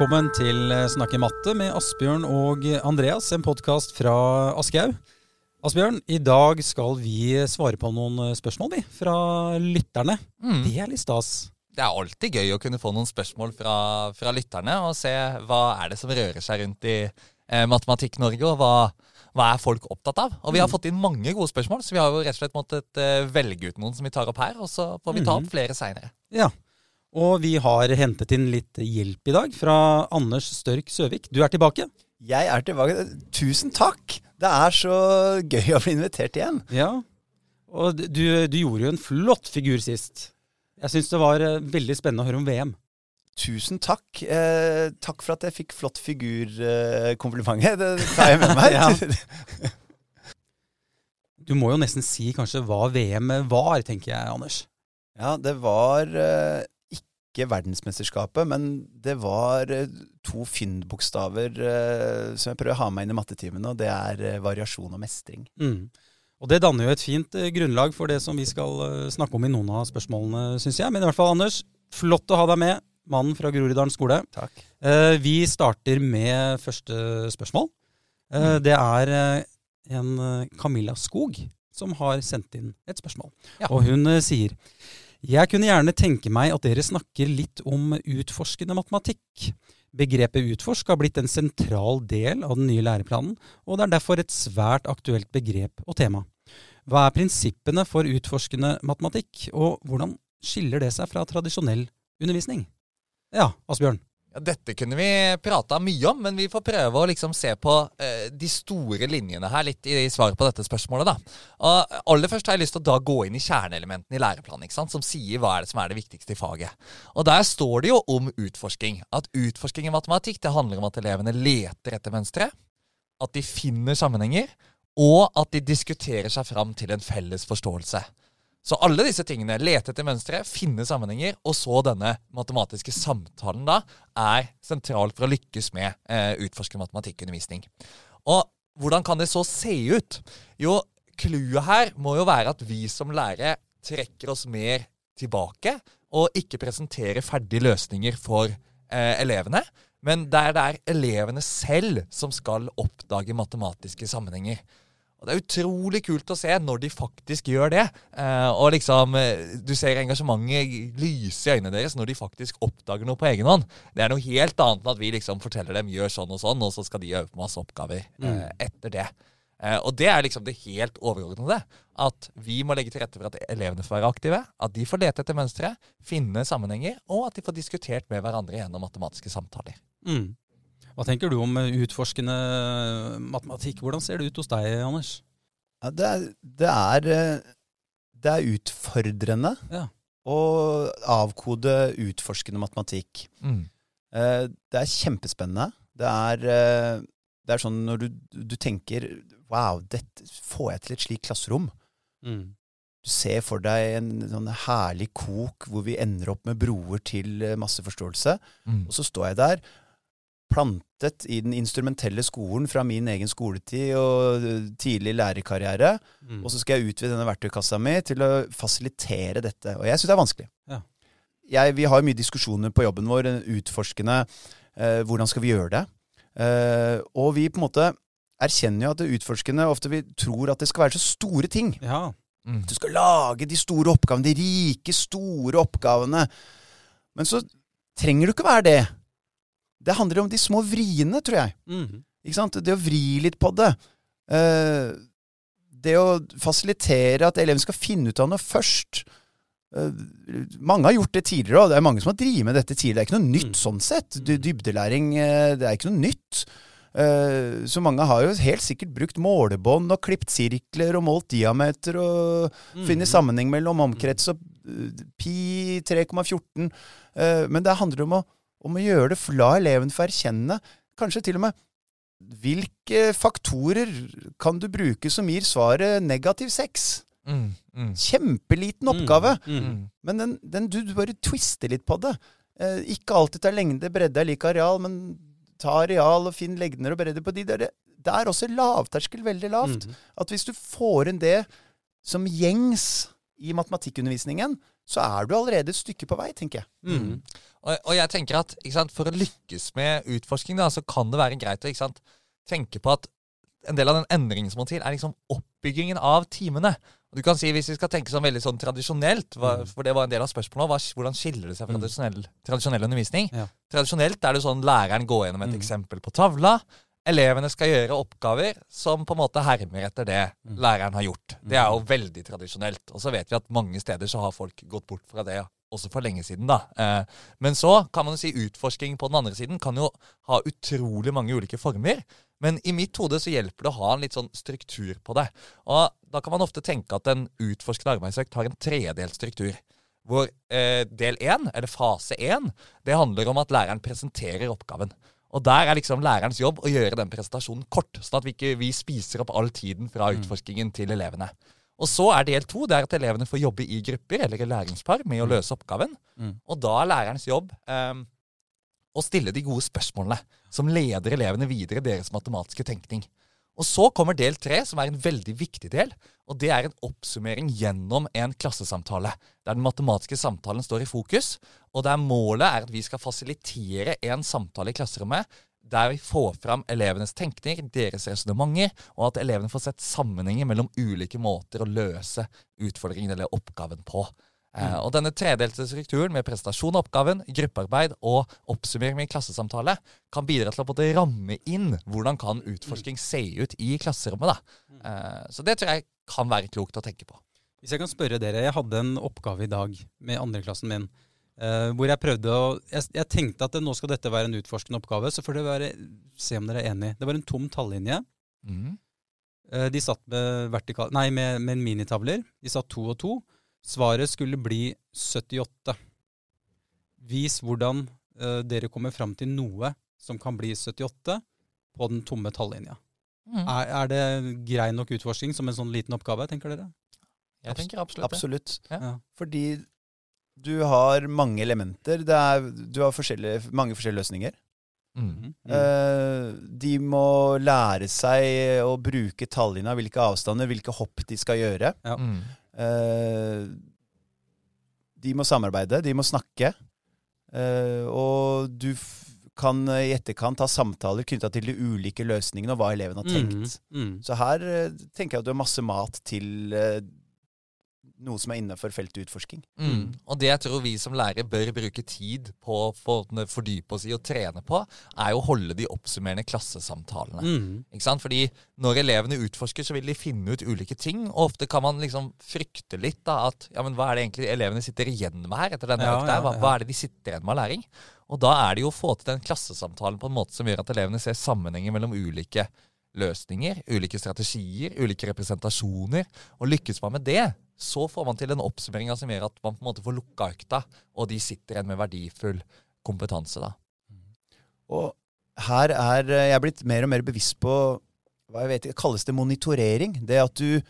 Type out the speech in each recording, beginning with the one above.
Velkommen til Snakke matte med Asbjørn og Andreas, en podkast fra Aschehoug. Asbjørn, i dag skal vi svare på noen spørsmål vi, fra lytterne. Mm. Det er litt stas. Det er alltid gøy å kunne få noen spørsmål fra, fra lytterne og se hva er det som rører seg rundt i eh, Matematikk-Norge, og hva, hva er folk opptatt av. Og vi har Mm. fått inn mange gode spørsmål, så vi har jo rett og slett måttet eh, velge ut noen som vi tar opp her, og så får vi ta Mhm. opp flere seinere. Ja. Og vi har hentet inn litt hjelp i dag fra Anders Størk Søvik. Du er tilbake. Jeg er tilbake. Tusen takk! Det er så gøy å bli invitert igjen. Ja. Og du, du gjorde jo en flott figur sist. Jeg syns det var eh, veldig spennende å høre om VM. Tusen takk. Eh, takk for at jeg fikk flott figur-komplimentet. det tar jeg med meg. Ja. Du må jo nesten si kanskje hva VM var, tenker jeg, Anders. ja, det var eh, ikke verdensmesterskapet, men det var eh, to Finn-bokstaver eh, som jeg prøver å ha med inn i mattetimene, og det er eh, variasjon og mestring. Mm. Og det danner jo et fint grunnlag for det som vi skal snakke om i noen av spørsmålene, syns jeg. Men i hvert fall, Anders, flott å ha deg med. Mannen fra Groruddalen skole. Takk. Vi starter med første spørsmål. Mm. det er en Camilla Skog som har sendt inn et spørsmål. Ja. Og hun sier Jeg kunne gjerne tenke meg at dere snakker litt om utforskende matematikk. Begrepet utforsk har blitt en sentral del av den nye læreplanen, og det er derfor et svært aktuelt begrep og tema. Hva er prinsippene for utforskende matematikk, og hvordan skiller det seg fra tradisjonell undervisning? Ja, Asbjørn. Ja, dette kunne vi prata mye om, men vi får prøve å liksom se på eh, de store linjene her litt i svaret på dette spørsmålet. da. Og aller først har jeg lyst til å da gå inn i kjerneelementene i læreplanen, ikke sant? som sier hva er det som er det viktigste i faget. Og Der står det jo om utforsking. At utforsking i matematikk det handler om at elevene leter etter mønstre, at de finner sammenhenger, og at de diskuterer seg fram til en felles forståelse. Så alle disse tingene, lete etter mønstre, finne sammenhenger, og så denne matematiske samtalen da, er sentralt for å lykkes med eh, utforskende matematikkundervisning. Og hvordan kan det så se ut? Jo, clouet her må jo være at vi som lærere trekker oss mer tilbake, og ikke presenterer ferdige løsninger for eh, elevene. Men det er elevene selv som skal oppdage matematiske sammenhenger. Og Det er utrolig kult å se når de faktisk gjør det. Eh, og liksom, eh, Du ser engasjementet lyse i øynene deres når de faktisk oppdager noe på egen hånd. Det er noe helt annet enn at vi liksom forteller dem gjør sånn og sånn, og så skal de øve på masse oppgaver eh, etter det. Eh, og det er liksom det helt overordnede. At vi må legge til rette for at elevene får være aktive, at de får lete etter mønstre, finne sammenhenger, og at de får diskutert med hverandre gjennom matematiske samtaler. Mm. Hva tenker du om eh, utforskende matematikk? Hvordan ser det ut hos deg, Anders? Ja, det, er, det, er, eh, det er utfordrende Ja. å avkode utforskende matematikk. Mm. Eh, Det er kjempespennende. Det er, eh, det er sånn når du, du tenker Wow, dette får jeg til et slikt klasserom. Mm. Du ser for deg en sånn herlig kok hvor vi ender opp med broer til masseforståelse. Mm. Og så står jeg der, plantet i den instrumentelle skolen fra min egen skoletid og tidlig lærerkarriere. Mm. Og så skal jeg utvide denne verktøykassa mi til å fasilitere dette. Og jeg syns det er vanskelig. Ja. Jeg, vi har mye diskusjoner på jobben vår, utforskende. Eh, hvordan skal vi gjøre det? Eh, og vi på en måte erkjenner jo at det utforskende ofte vi tror at det skal være så store ting. Ja. Mm. Du skal lage de store oppgavene, de rike, store oppgavene. Men så trenger du ikke være det. Det handler om de små vriene, tror jeg. Mm. Ikke sant? Det å vri litt på det. Eh, det å fasilitere at eleven skal finne ut av noe først. Eh, mange har gjort det tidligere, og det er mange som har drevet med dette tidligere. Det er ikke noe nytt Mm. sånn sett. Du, dybdelæring, eh, det er ikke noe nytt. Så mange har jo helt sikkert brukt målebånd og klipt sirkler og målt diameter og Mm. funnet sammenheng mellom omkrets og pi 3,14. Eh, men det handler om å, om å gjøre det, la eleven få erkjenne, kanskje til og med hvilke faktorer kan du bruke som gir svaret negativ sex? Mm. Mm. Kjempeliten oppgave, Mm. Mm. men den, den, du, du bare twister litt på det. Eh, ikke alltid ta lengde, bredde er lik areal, men ta areal og finn lengder og bredde på de der. Det er også lavterskel veldig lavt. Mm. At hvis du får inn det som gjengs i matematikkundervisningen, så er du allerede et stykke på vei, tenker jeg. Mm. Og, og jeg tenker at ikke sant, For å lykkes med utforsking da, så kan det være greit å ikke sant, tenke på at en del av den endringen som må til, er liksom oppbyggingen av timene. Du kan si, Hvis vi skal tenke sånn veldig sånn tradisjonelt, hva, Mm. for det var en del av spørsmålet, hva, hvordan skiller det seg fra Mm. tradisjonell, tradisjonell undervisning? Ja. Tradisjonelt er det sånn læreren går gjennom et Mm. eksempel på tavla. Elevene skal gjøre oppgaver som på en måte hermer etter det Mm. læreren har gjort. Det er jo veldig tradisjonelt. Og så vet vi at mange steder så har folk gått bort fra det også for lenge siden. da. Eh, men så kan man jo si utforsking på den andre siden kan jo ha utrolig mange ulike former. Men i mitt hode så hjelper det å ha en litt sånn struktur på det. Og da kan man ofte tenke at en utforskende arbeidsøkt har en tredelt struktur. Hvor eh, del én, eller fase én, det handler om at læreren presenterer oppgaven. Og der er liksom lærerens jobb å gjøre den presentasjonen kort, sånn at vi ikke vi spiser opp all tiden fra utforskingen til elevene. Og så er del to det er at elevene får jobbe i grupper eller i læringspar med å løse oppgaven. Mm. Og da er lærerens jobb eh, å stille de gode spørsmålene som leder elevene videre i deres matematiske tenkning. Og så kommer del tre, som er en veldig viktig del. Og det er en oppsummering gjennom en klassesamtale, der den matematiske samtalen står i fokus. Og der målet er at vi skal fasilitere en samtale i klasserommet der vi får fram elevenes tenkning, deres resonnementer, og at elevene får sett sammenhenger mellom ulike måter å løse utfordringen eller oppgaven på. Eh, og denne tredelte strukturen med prestasjon av oppgaven, gruppearbeid og oppsummering med klassesamtale kan bidra til å både ramme inn hvordan kan utforsking se ut i klasserommet. da. Eh, så det tror jeg kan være klokt å tenke på. Hvis jeg kan spørre dere, jeg hadde en oppgave i dag med andreklassen min. eh, hvor jeg prøvde å jeg, jeg tenkte at nå skal dette være en utforskende oppgave, så får dere være, se om dere er enig. Det var en tom tallinje. Eh, de satt med, vertikal, nei, med, med minitavler. De satt to og to. Svaret skulle bli 78. Vis hvordan uh, dere kommer fram til noe som kan bli 78 på den tomme tallinja. Mm. Er, er det grei nok utforsking som en sånn liten oppgave, tenker dere? Jeg tenker absolutt det. Absolutt. Ja. Fordi du har mange elementer. Det er, du har forskjellige, mange forskjellige løsninger. Mm. Mm. Uh, de må lære seg å bruke tallene, hvilke avstander, hvilke hopp de skal gjøre. Ja. Mhm. Eh, de må samarbeide, de må snakke. Eh, og du kan i etterkant ha samtaler knytta til de ulike løsningene og hva eleven har tenkt. Mm, mm. Så her eh, tenker jeg at du har masse mat til noe som er innenfor feltet utforsking. Mm. Og det jeg tror vi som lærere bør bruke tid på å fordype oss i og trene på, er jo å holde de oppsummerende klassesamtalene. Mm. Ikke sant? Fordi når elevene utforsker, så vil de finne ut ulike ting. Og ofte kan man liksom frykte litt da at ja, men hva er det egentlig elevene sitter igjen med her etter denne Ja, økta? ja, ja. hva er det de sitter igjen med av læring? Og da er det jo å få til den klassesamtalen på en måte som gjør at elevene ser sammenhenger mellom ulike løsninger, ulike strategier, ulike representasjoner. Og lykkes man med det, så får man til en oppsummering som gjør at man på en måte får lukka økta, og de sitter igjen med verdifull kompetanse. da. Og her er eh, jeg blitt mer og mer bevisst på hva jeg vet, kalles det monitorering. Det at du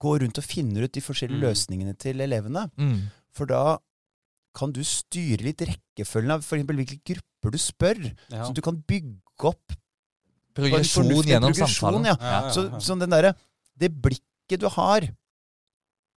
går rundt og finner ut de forskjellige Mm. løsningene til elevene. Mm. For da kan du styre litt rekkefølgen av f.eks. hvilke grupper du spør. Ja. Så du kan bygge opp Progresjon gjennom progresjon, samtalen. Ja. Ja, ja, Så, ja. sånn den derre Det blikket du har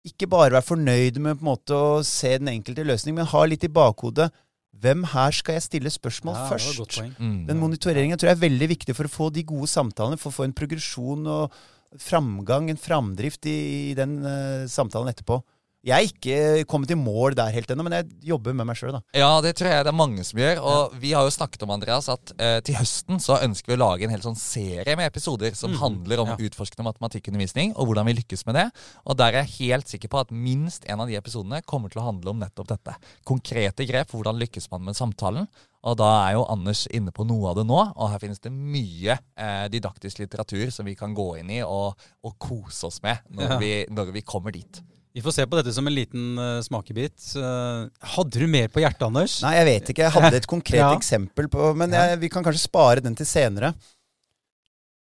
Ikke bare være fornøyd med på en måte å se den enkelte løsning, men ha litt i bakhodet Hvem her skal jeg stille spørsmål Ja, det var et først? godt poeng. Mm. Den monitoreringen tror jeg er veldig viktig for å få de gode samtalene, for å få en progresjon og framgang, en framdrift i, i den uh, samtalen etterpå. Jeg er ikke kommet i mål der helt ennå, men jeg jobber med meg sjøl. Ja, det tror jeg det er mange som gjør. Og vi har jo snakket om Andreas, at eh, til høsten så ønsker vi å lage en hel sånn serie med episoder som mm. handler om ja. utforskende matematikkundervisning, og hvordan vi lykkes med det. Og der er jeg helt sikker på at minst en av de episodene kommer til å handle om nettopp dette. Konkrete grep for hvordan lykkes man med samtalen. Og da er jo Anders inne på noe av det nå, og her finnes det mye eh, didaktisk litteratur som vi kan gå inn i og, og kose oss med når, Ja. vi, når vi kommer dit. Vi får se på dette som en liten uh, smakebit. Uh, hadde du mer på hjertet, Anders? Nei, jeg vet ikke. Jeg hadde et konkret Ja. eksempel på Men jeg, vi kan kanskje spare den til senere.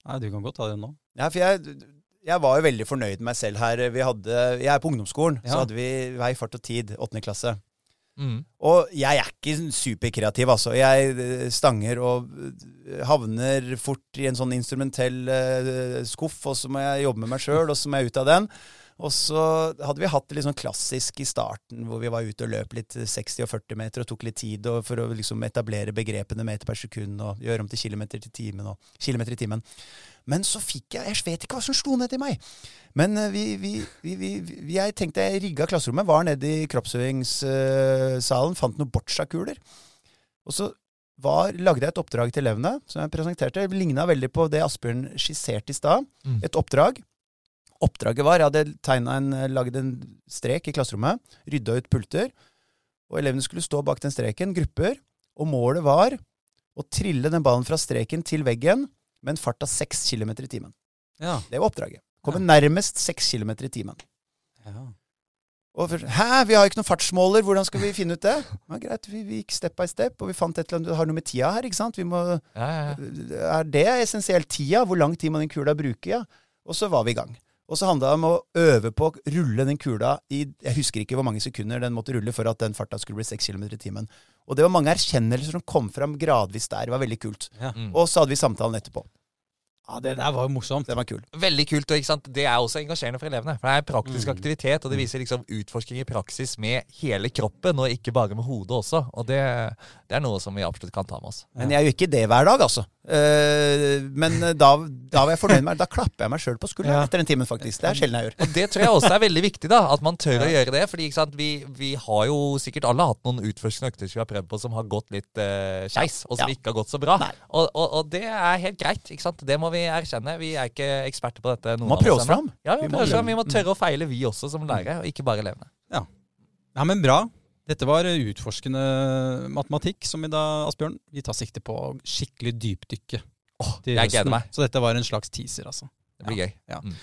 Nei, du kan godt ta det nå. Ja, for jeg, jeg var jo veldig fornøyd med meg selv her. Vi hadde, jeg er på ungdomsskolen, Ja. så hadde vi Vei, fart og tid, åttende klasse. Mm. Og jeg er ikke superkreativ, altså. Jeg eh, stanger og havner fort i en sånn instrumentell skuff, og så må jeg jobbe med meg sjøl, og så må jeg ut av den. Og så hadde vi hatt det litt sånn klassisk i starten, hvor vi var ute og løp litt 60 og 40 meter og tok litt tid for å liksom etablere begrepene meter per sekund og gjøre om til kilometer, til timen og, kilometer i timen. Men så fikk jeg Jeg vet ikke hva som slo ned til meg. Men eh, vi, vi, vi, vi jeg tenkte jeg rigga klasserommet, var nede i kroppsøvingssalen, fant noen boccia-kuler. Og så var, lagde jeg et oppdrag til elevene som jeg presenterte. Det ligna veldig på det Asbjørn skisserte i stad. Mm. Et oppdrag. Oppdraget var Jeg hadde en, lagd en strek i klasserommet, rydda ut pulter, og elevene skulle stå bak den streken, grupper, og målet var å trille den ballen fra streken til veggen med en fart av 6 km i timen. Ja. Det var oppdraget. Komme Ja. nærmest 6 km i timen. ja. Og først, Hæ, vi har jo ikke noen fartsmåler, hvordan skal vi finne ut det? Ja, greit, vi, vi gikk step by step, og vi fant et eller annet Det har noe med tida her, ikke sant? Vi må, Ja, ja, ja. er det essensielt tida? Hvor lang tid må den kula bruke? Ja? Og så var vi i gang. Og så handla det om å øve på å rulle den kula i Jeg husker ikke hvor mange sekunder den måtte rulle for at den farta skulle bli 6 km i timen. Og det var mange erkjennelser som kom fram gradvis der. Det var veldig kult. Ja. Mm. Og så hadde vi samtalen etterpå. Ja, det der var jo morsomt. Det var kult. Veldig kult, og ikke sant? det er også engasjerende for elevene. For det er praktisk Mm. aktivitet, og det viser liksom utforsking i praksis med hele kroppen, og ikke bare med hodet også. Og det, det er noe som vi absolutt kan ta med oss. Men jeg gjør ikke det hver dag, altså. Eh, men da, da var jeg fornøyd med. Da klapper jeg meg sjøl på skulderen Ja. etter den timen, faktisk. Det er sjelden jeg gjør. Og det tror jeg også er veldig viktig, da, at man tør å gjøre det. fordi ikke sant, vi, vi har jo sikkert alle hatt noen utforskende økter vi har prøvd på som har gått litt uh, skeis, og som Ja. ikke har gått så bra. Og, og, og det er helt greit. ikke sant? Det må vi erkjenne. Vi er ikke eksperter på dette. noen Må prøve oss fram. Ja, vi Vi må, må oss fram. vi må tørre å feile, vi også, som lærere, og ikke bare elevene. Ja, men bra. Dette var utforskende matematikk, som i dag, Asbjørn. Vi tar sikte på skikkelig dypdykke Oh, jeg gleder meg. Så dette var en slags teaser, altså. Det blir gøy. Ja. Mm.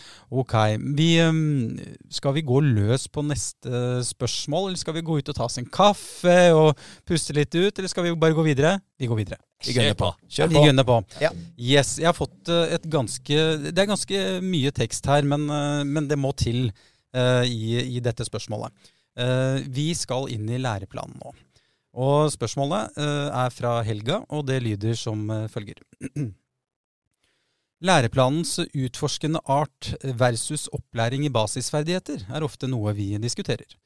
Ok. Vi, um, skal vi gå løs på neste spørsmål, eller skal vi gå ut og ta oss en kaffe og puste litt ut, eller skal vi bare gå videre? Vi går videre. Vi på. Kjør Vi på. gønner på. Ja. Yes, jeg har fått eh, et ganske Det er ganske mye tekst her, men, eh, men det må til uh, i, i dette spørsmålet. Uh, vi skal inn i læreplanen nå. Og spørsmålet uh, er fra Helga, og det lyder som følger. Læreplanens utforskende art versus opplæring i basisferdigheter er ofte noe vi diskuterer.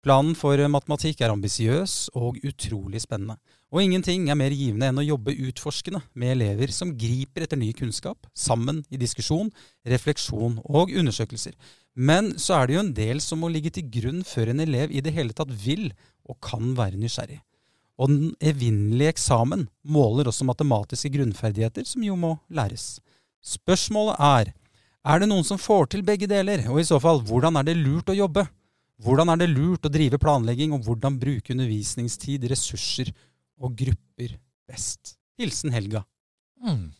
Planen for matematikk er ambisiøs og utrolig spennende. Og ingenting er mer givende enn å jobbe utforskende med elever som griper etter ny kunnskap, sammen i diskusjon, refleksjon og undersøkelser. Men så er det jo en del som må ligge til grunn før en elev i det hele tatt vil og kan være nysgjerrig. Og den evinnelige eksamen måler også matematiske grunnferdigheter som jo må læres. Spørsmålet er er det noen som får til begge deler, og i så fall hvordan er det lurt å jobbe? Hvordan er det lurt å drive planlegging, og hvordan bruke undervisningstid, ressurser og grupper best? Hilsen Helga. Mm.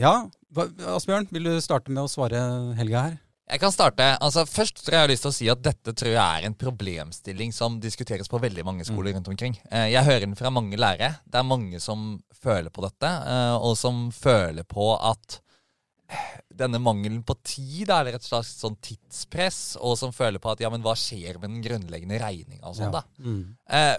Ja, Asbjørn, vil du starte med å svare Helga her? Jeg kan starte. Altså Først tror jeg jeg har lyst til å si at dette tror jeg er en problemstilling som diskuteres på veldig mange skoler rundt omkring. Eh, Jeg hører den fra mange lærere. Det er mange som føler på dette, eh, og som føler på at eh, denne mangelen på tid, eller et slags sånn tidspress, og som føler på at ja, men hva skjer med den grunnleggende regninga og sånn, da. Mm.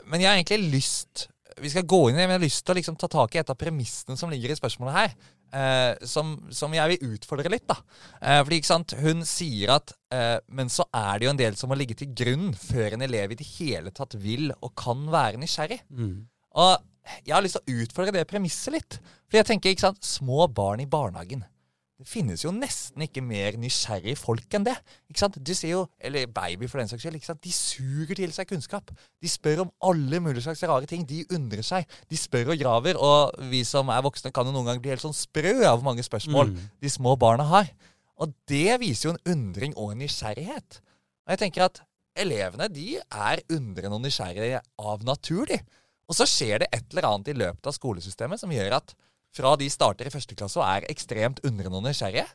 Men jeg har egentlig lyst Vi skal gå inn i men jeg har lyst til å liksom ta tak i et av premissene som ligger i spørsmålet her. Eh, som, som jeg vil utfordre litt. da. Eh, fordi ikke sant, Hun sier at eh, men så er det jo en del som må ligge til grunn før en elev i det hele tatt vil og kan være nysgjerrig. Mm. Og jeg har lyst til å utfordre det premisset litt. Fordi jeg tenker, ikke sant, Små barn i barnehagen. Det finnes jo nesten ikke mer nysgjerrige folk enn det. Ikke sant? Du ser jo, Eller baby, for den saks skyld. ikke sant? De suger til seg kunnskap. De spør om alle mulige slags rare ting. De undrer seg. De spør og graver. Og vi som er voksne, kan jo noen ganger bli helt sånn sprø av hvor mange spørsmål Mm. de små barna har. Og det viser jo en undring og en nysgjerrighet. Og jeg tenker at elevene de er undrende og nysgjerrige av natur, de. Og så skjer det et eller annet i løpet av skolesystemet som gjør at fra de starter i første klasse og er ekstremt undrende og nysgjerrige,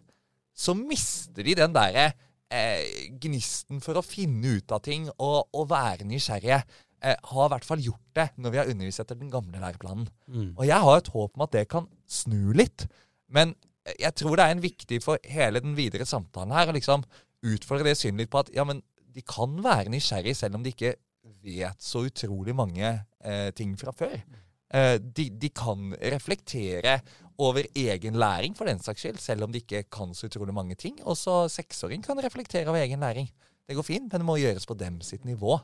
så mister de den derre eh, gnisten for å finne ut av ting og, og være nysgjerrige. Eh, har i hvert fall gjort det når vi har undervist etter den gamle læreplanen. Mm. Og jeg har et håp om at det kan snu litt. Men jeg tror det er en viktig for hele den videre samtalen her å liksom utfordre det synet litt på at ja, men de kan være nysgjerrige selv om de ikke vet så utrolig mange eh, ting fra før. Eh, de, de kan reflektere over egen læring, for den saks skyld, selv om de ikke kan så utrolig mange ting. Også seksåring kan reflektere over egen læring. Det går fint, men det må gjøres på dem sitt nivå.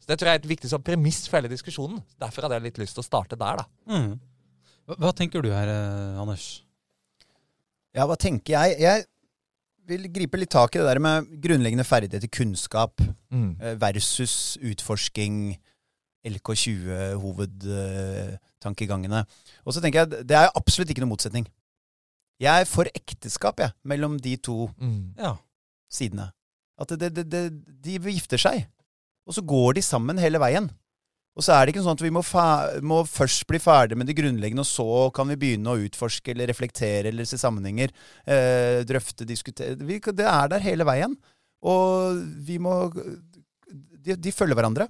Så Det tror jeg er et viktig sånn premiss for hele diskusjonen. Derfor hadde jeg litt lyst til å starte der, da. Mm. Hva, hva tenker du her, eh, Anders? Ja, hva tenker jeg? Jeg vil gripe litt tak i det der med grunnleggende ferdigheter, kunnskap, Mm. eh, versus utforsking, LK20-hovedtankegangene. Og så tenker jeg det er absolutt ikke noen motsetning. Jeg er for ekteskap, jeg, mellom de to Mm. Ja. sidene. At det, det, det, de gifter seg, og så går de sammen hele veien. Og så er det ikke sånn at vi må, må først bli ferdig med det grunnleggende, og så kan vi begynne å utforske eller reflektere eller se sammenhenger. Eh, drøfte, diskutere. Vi, det er der hele veien. Og vi må De, de følger hverandre.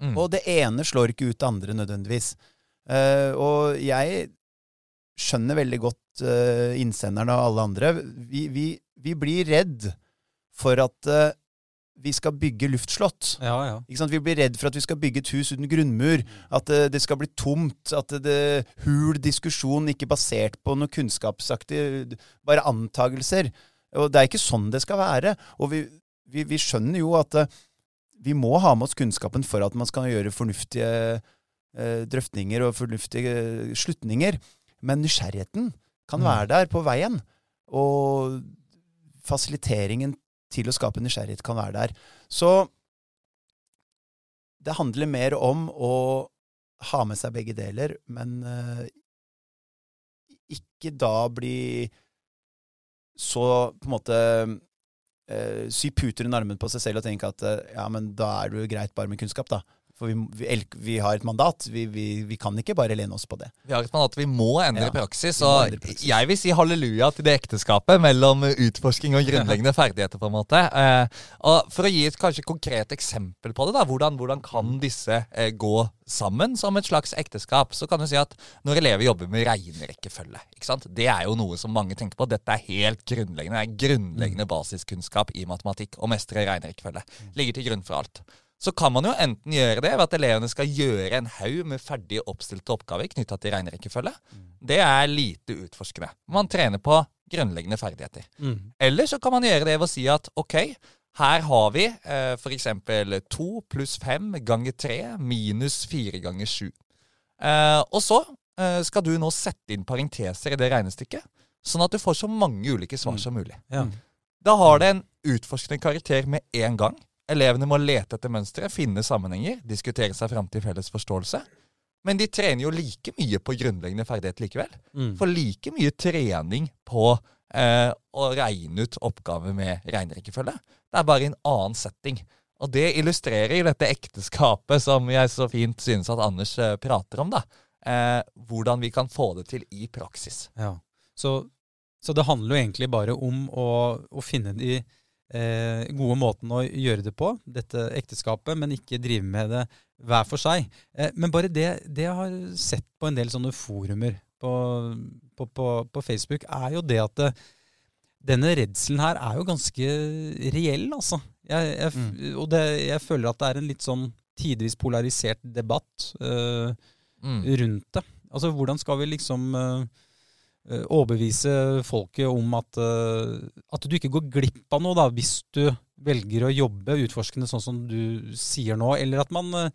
Mm. Og det ene slår ikke ut det andre nødvendigvis. Eh, og jeg skjønner veldig godt uh, innsenderne og alle andre. Vi, vi, vi blir redd for at uh, vi skal bygge luftslott. Ja, ja. Vi blir redd for at vi skal bygge et hus uten grunnmur. At det skal bli tomt. At det, hul diskusjon, ikke basert på noe kunnskapsaktig, bare antagelser. Og det er ikke sånn det skal være. Og vi, vi, vi skjønner jo at vi må ha med oss kunnskapen for at man skal gjøre fornuftige drøftninger og fornuftige eh, slutninger. Men nysgjerrigheten kan være der på veien. Og fasiliteringen til å skape nysgjerrighet kan være der. Så det handler mer om å ha med seg begge deler, men eh, ikke da bli så på en måte eh, sy puter under armen på seg selv og tenke at eh, ja, men da er det jo greit bare med kunnskap, da. For vi, vi, vi har et mandat. Vi, vi, vi kan ikke bare lene oss på det. Vi har et mandat, vi må endre Ja, praksis. Og endre praksis. jeg vil si halleluja til det ekteskapet mellom utforsking og grunnleggende ferdigheter. på en måte. Eh, og For å gi et kanskje konkret eksempel på det, da, hvordan, hvordan kan disse eh, gå sammen som et slags ekteskap, så kan du si at når elever jobber med regnerekkefølge ikke sant? Det er jo noe som mange tenker på. Dette er helt grunnleggende. Det er grunnleggende basiskunnskap i matematikk. Å mestre regnerekkefølge. Ligger til grunn for alt. Så kan man jo enten gjøre det ved at elevene skal gjøre en haug med ferdig oppstilte oppgaver knytta til regnerekkefølge. Det er lite utforskende. Man trener på grunnleggende ferdigheter. Mm. Eller så kan man gjøre det ved å si at ok, her har vi eh, f.eks. 2 pluss 5 ganger 3 minus 4 ganger 7. Eh, og så eh, skal du nå sette inn parenteser i det regnestykket, sånn at du får så mange ulike svar Mm. som mulig. Ja. Da har det en utforskende karakter med en gang. Elevene må lete etter mønstre, finne sammenhenger, diskutere seg fram til felles forståelse. Men de trener jo like mye på grunnleggende ferdighet likevel. Mm. For like mye trening på eh, å regne ut oppgaver med regnerekkefølge. Det er bare en annen setting. Og det illustrerer jo dette ekteskapet som jeg så fint synes at Anders eh, prater om. da. Eh, hvordan vi kan få det til i praksis. Ja. Så, så det handler jo egentlig bare om å, å finne de eh, gode måten å gjøre det på, dette ekteskapet, men ikke drive med det hver for seg. Eh, men bare det, det jeg har sett på en del sånne forumer på, på, på, på Facebook, er jo det at det, denne redselen her er jo ganske reell, altså. Jeg, jeg, mm. Og det, jeg føler at det er en litt sånn tidvis polarisert debatt eh, Mm. rundt det. Altså, hvordan skal vi liksom eh, eh, overbevise folket om at, eh, at du ikke går glipp av noe da, hvis du velger å jobbe utforskende sånn som du sier nå, eller at man eh,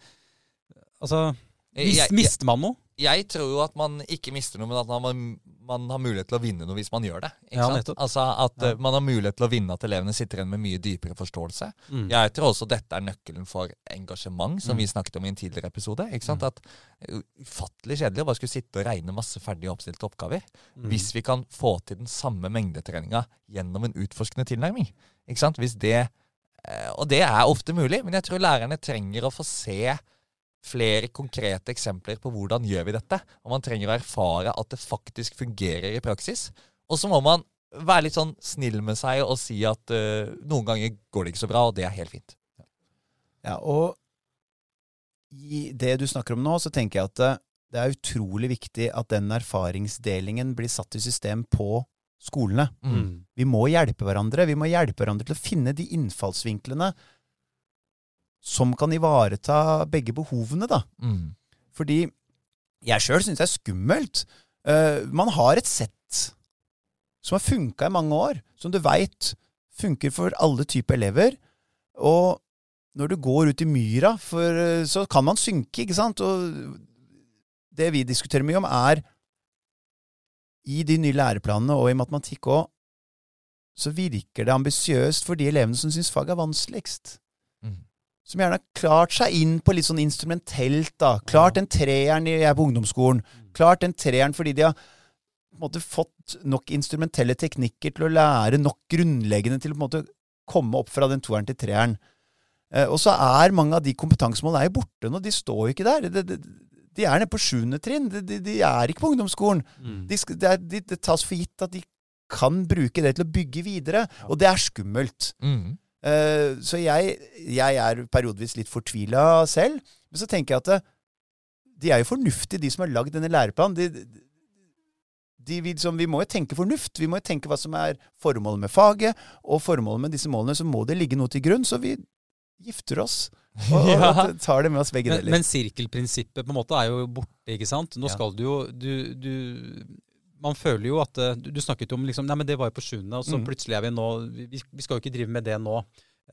Altså, mis, mister man noe? Jeg tror jo at man ikke mister noe, men at man, man har mulighet til å vinne noe hvis man gjør det. Ja? Altså At Ja. eh, man har mulighet til å vinne, at elevene sitter igjen med mye dypere forståelse. Mm. Jeg tror også dette er nøkkelen for engasjement, som Mm. vi snakket om i en tidligere episode. Ikke sant? At eh, Ufattelig kjedelig å bare skulle sitte og regne masse ferdig oppstilte oppgaver. Mm. Hvis vi kan få til den samme mengdetreninga gjennom en utforskende tilnærming. Ikke sant? Hvis det, eh, og det er ofte mulig, men jeg tror lærerne trenger å få se flere konkrete eksempler på hvordan gjør vi dette. Og man trenger å erfare at det faktisk fungerer i praksis. Og så må man være litt sånn snill med seg og si at uh, noen ganger går det ikke så bra, og det er helt fint. Ja, og i det du snakker om nå, så tenker jeg at det, det er utrolig viktig at den erfaringsdelingen blir satt i system på skolene. Mm. Vi må hjelpe hverandre. Vi må hjelpe hverandre til å finne de innfallsvinklene som kan ivareta begge behovene, da. Mm. Fordi jeg sjøl syns det er skummelt Uh, man har et sett som har funka i mange år, som du veit funker for alle typer elever. Og når du går ut i myra, for, eh, så kan man synke, ikke sant? Og det vi diskuterer mye om, er i de nye læreplanene og i matematikk òg, så virker det ambisiøst for de elevene som syns faget er vanskeligst. Mm. Som gjerne har klart seg inn på litt sånn instrumentelt, da. Klart den treeren jeg er på ungdomsskolen. Klart den treeren fordi de har på en måte fått nok instrumentelle teknikker til å lære nok grunnleggende til å på en måte komme opp fra den toeren til treeren. Eh, og så er mange av de kompetansemålene er jo borte nå. De står jo ikke der. De, de, de er nede på sjuende trinn. De, de, er ikke på ungdomsskolen. Mm. Det, de, det tas for gitt at de kan bruke det til å bygge videre, og det er skummelt. Mm. Eh, så jeg, jeg er periodevis litt fortvila selv, men så tenker jeg at det, de er jo fornuftige, de som har lagd denne læreplanen. De, de, vi, liksom, vi må jo tenke fornuft. Vi må jo tenke hva som er formålet med faget, og formålet med disse målene. Så må det ligge noe til grunn, så vi gifter oss. Og, og tar det med oss begge Men, deler. men sirkelprinsippet på en måte er jo borte, ikke sant? Nå Ja. skal du jo du, du, Man føler jo at eh, Du, du snakket om liksom Nei, men det var jo på sjuende, og så mm. plutselig er vi nå vi, vi skal jo ikke drive med det nå.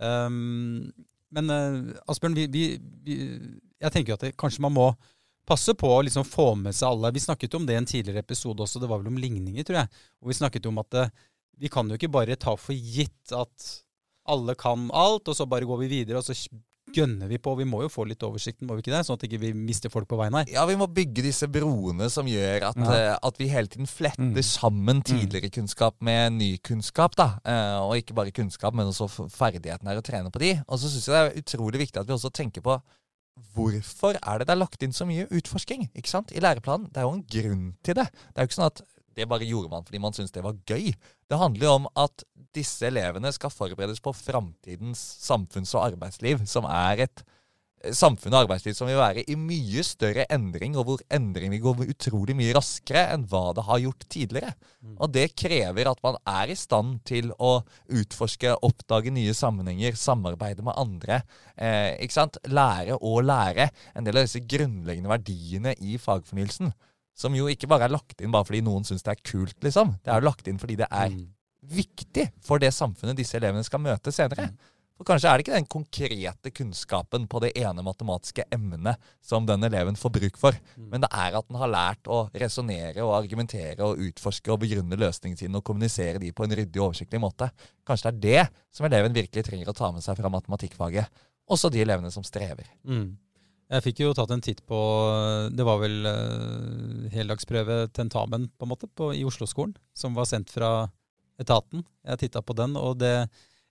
Um, men uh, Asbjørn, vi, vi, vi, jeg tenker jo at det, kanskje man må passe på å liksom få med seg alle. Vi snakket om det i en tidligere episode også, det var vel om ligninger, tror jeg. Og vi snakket om at eh, vi kan jo ikke bare ta for gitt at alle kan alt, og så bare går vi videre, og så gønner vi på. Vi må jo få litt oversikten, må vi ikke det? Sånn at ikke vi ikke mister folk på veien her. Ja, vi må bygge disse broene som gjør at, Ja. eh, at vi hele tiden fletter Mm. sammen tidligere kunnskap med ny kunnskap. da. Eh, og ikke bare kunnskap, men også ferdigheten her, å trene på de. Og så syns jeg det er utrolig viktig at vi også tenker på hvorfor er det det er lagt inn så mye utforsking ikke sant? i læreplanen. Det er jo en grunn til det. Det er jo ikke sånn at det bare gjorde man fordi man syntes det var gøy. Det handler jo om at disse elevene skal forberedes på framtidens samfunns- og arbeidsliv, som er et eh, samfunn og arbeidsliv som vil være i mye større endring, og hvor endringen vil gå utrolig mye raskere enn hva det har gjort tidligere. Og det krever at man er i stand til å utforske, oppdage nye sammenhenger, samarbeide med andre. Eh, ikke sant? Lære å lære. En del av disse grunnleggende verdiene i fagfornyelsen. Som jo ikke bare er lagt inn bare fordi noen syns det er kult, liksom. Det er jo lagt inn fordi det er Mm. viktig for det samfunnet disse elevene skal møte senere. For kanskje er det ikke den konkrete kunnskapen på det ene matematiske emnet som den eleven får bruk for, men det er at den har lært å resonnere og argumentere og utforske og begrunne løsningene sine og kommunisere de på en ryddig og oversiktlig måte. Kanskje det er det som eleven virkelig trenger å ta med seg fra matematikkfaget. Også de elevene som strever. Mm. Jeg fikk jo tatt en titt på Det var vel uh, heldagsprøve tentamen på en måte på, i Oslo-skolen, som var sendt fra etaten. Jeg titta på den, og det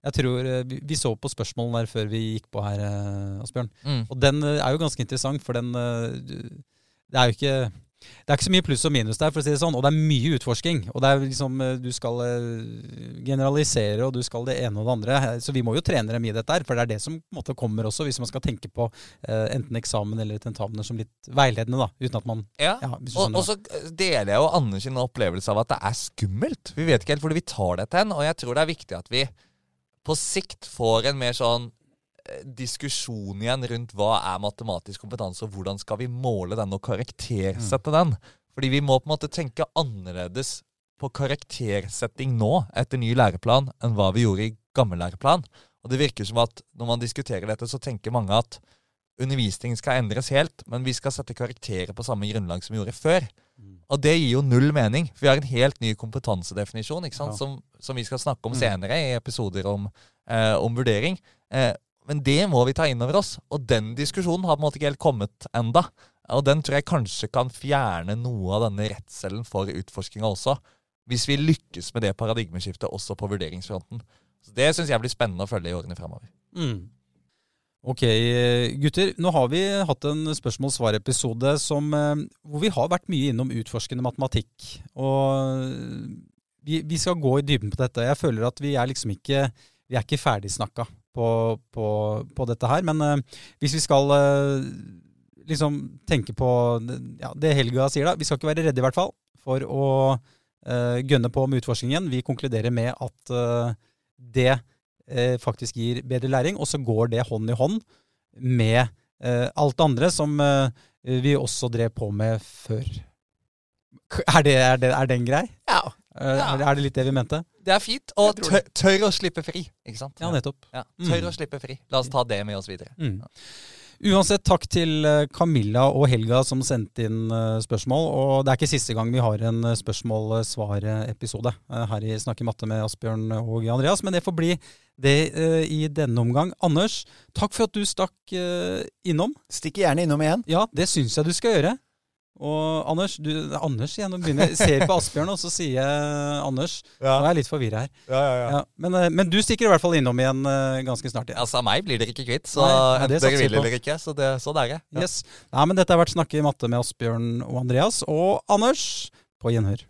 jeg tror, eh, vi, vi så på spørsmålene der før vi gikk på her, eh, Asbjørn. Mm. Og den er jo ganske interessant, for den Det er jo ikke det er ikke så mye pluss og minus der, for å si det sånn. Og det er mye utforsking. Og det er liksom eh, Du skal eh, generalisere, og du skal det ene og det andre. Så vi må jo trene dem i dette her, for det er det som på en måte kommer også, hvis man skal tenke på eh, enten eksamen eller tentamener som litt veiledende, da. Uten at man Ja, Ja, og, og så deler jeg jo Anders sin opplevelse av at det er skummelt. Vi vet ikke helt hvor vi tar dette hen, og jeg tror det er viktig at vi på sikt får en mer sånn eh, diskusjon igjen rundt hva er matematisk kompetanse, og hvordan skal vi måle den og karaktersette den. Fordi vi må på en måte tenke annerledes på karaktersetting nå, etter ny læreplan, enn hva vi gjorde i gammel læreplan. Og det virker som at når man diskuterer dette, så tenker mange at undervisningen skal endres helt, men vi skal sette karakterer på samme grunnlag som vi gjorde før. Og det gir jo null mening. For vi har en helt ny kompetansedefinisjon ikke sant? Ja. Som, som vi skal snakke om Mm. senere i episoder om, eh, om vurdering. Eh, men det må vi ta inn over oss. Og den diskusjonen har på en måte ikke helt kommet enda. Og den tror jeg kanskje kan fjerne noe av denne redselen for utforskinga også. Hvis vi lykkes med det paradigmeskiftet også på vurderingsfronten. Så Det syns jeg blir spennende å følge i årene fremover. Mm. Ok, gutter. Nå har vi hatt en spørsmål-svar-episode eh, hvor vi har vært mye innom utforskende matematikk. Og eh, vi, vi skal gå i dybden på dette. Jeg føler at vi er liksom ikke er ikke ferdigsnakka på, på, på dette her. Men uh, hvis vi skal uh, liksom tenke på ja, det Helga sier, da. Vi skal ikke være redde, i hvert fall, for å eh, gønne på med utforskningen. Vi konkluderer med at det faktisk gir bedre læring, og så går det hånd i hånd med alt det andre som vi også drev på med før. Er, det, er, det, er den grei? Ja. Eh, Ja. Er det- Er litt det vi mente? Det er fint. Og tør, tør å slippe fri, ikke sant? Ja, nettopp. Ja, tør Mm. å slippe fri. La oss ta det med oss videre. Mm. Uansett, takk til eh, Camilla og Helga som sendte inn eh, spørsmål. Og det er ikke siste gang vi har en spørsmål-svar-episode her i Snakke matte med Asbjørn og Andreas, men det får bli det i denne omgang. Anders, takk for at du stakk innom. Stikker gjerne innom igjen. Ja, det syns jeg du skal gjøre. Og Anders, du, Anders igjen, nå begynner jeg ser på Asbjørn, og så sier jeg Anders. Nå er jeg litt forvirra her. Ja, men, eh, men du stikker i hvert fall innom igjen eh, ganske snart. Altså, meg blir dere ikke kvitt, så Nei, det dere vil eller ikke. Så det, sånn er det. Ja. Yes. Nei, men dette har vært Snakke i matte med Asbjørn og Andreas. Og Anders, på gjenhør.